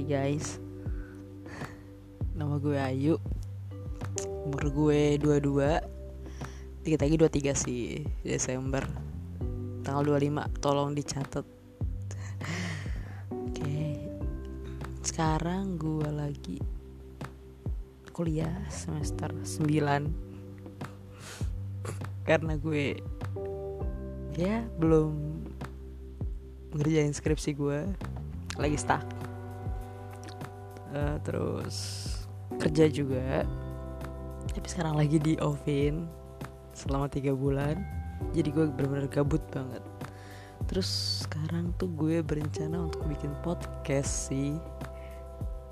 guys. Nama gue Ayu. Umur gue 22 Dikit lagi 23 sih Desember. Tanggal 25 Tolong dicatat. Oke. Sekarang gue lagi Kuliah semester 9 Karena gue Ya belum Ngerjain skripsi gue. Lagi stuck uh, terus kerja juga. Tapi sekarang lagi di oven selama tiga bulan. Jadi gue benar-benar gabut banget. Terus sekarang tuh gue berencana untuk bikin podcast sih.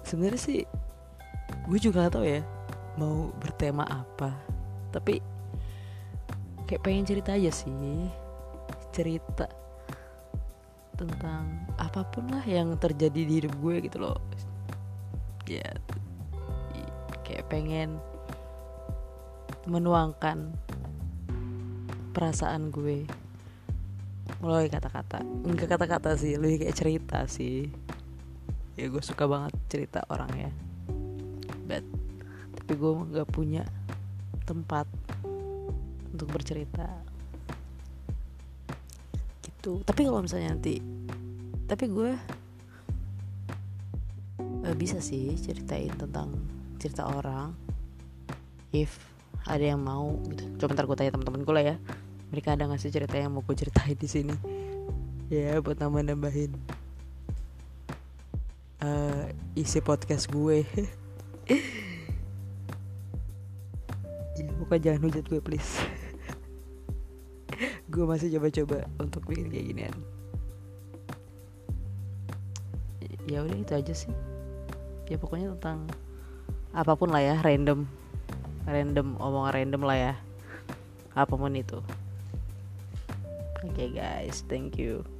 Sebenarnya sih gue juga gak tahu ya mau bertema apa. Tapi kayak pengen cerita aja sih. Cerita tentang apa pun lah yang terjadi di hidup gue gitu loh ya kayak pengen menuangkan perasaan gue. Melalui kata-kata. Enggak kata-kata sih lebih kayak cerita sih. Ya gue suka banget cerita orang ya but tapi gue nggak punya tempat untuk bercerita. Gitu. Tapi kalau misalnya nanti tapi gue uh, bisa sih ceritain tentang cerita orang. If ada yang mau gitu. Coba ntar gue tanya teman-teman gue lah ya. Mereka ada ngasih cerita yang mau gue ceritain di sini. Ya buat nambah nambahin uh, isi podcast gue. Ya jangan hujat gue please. Gue masih coba-coba untuk bikin kayak ginian. Ya udah itu aja sih ya pokoknya tentang apa pun lah ya random. Random omongan random lah ya. Apa pun itu. Oke okay, guys. Thank you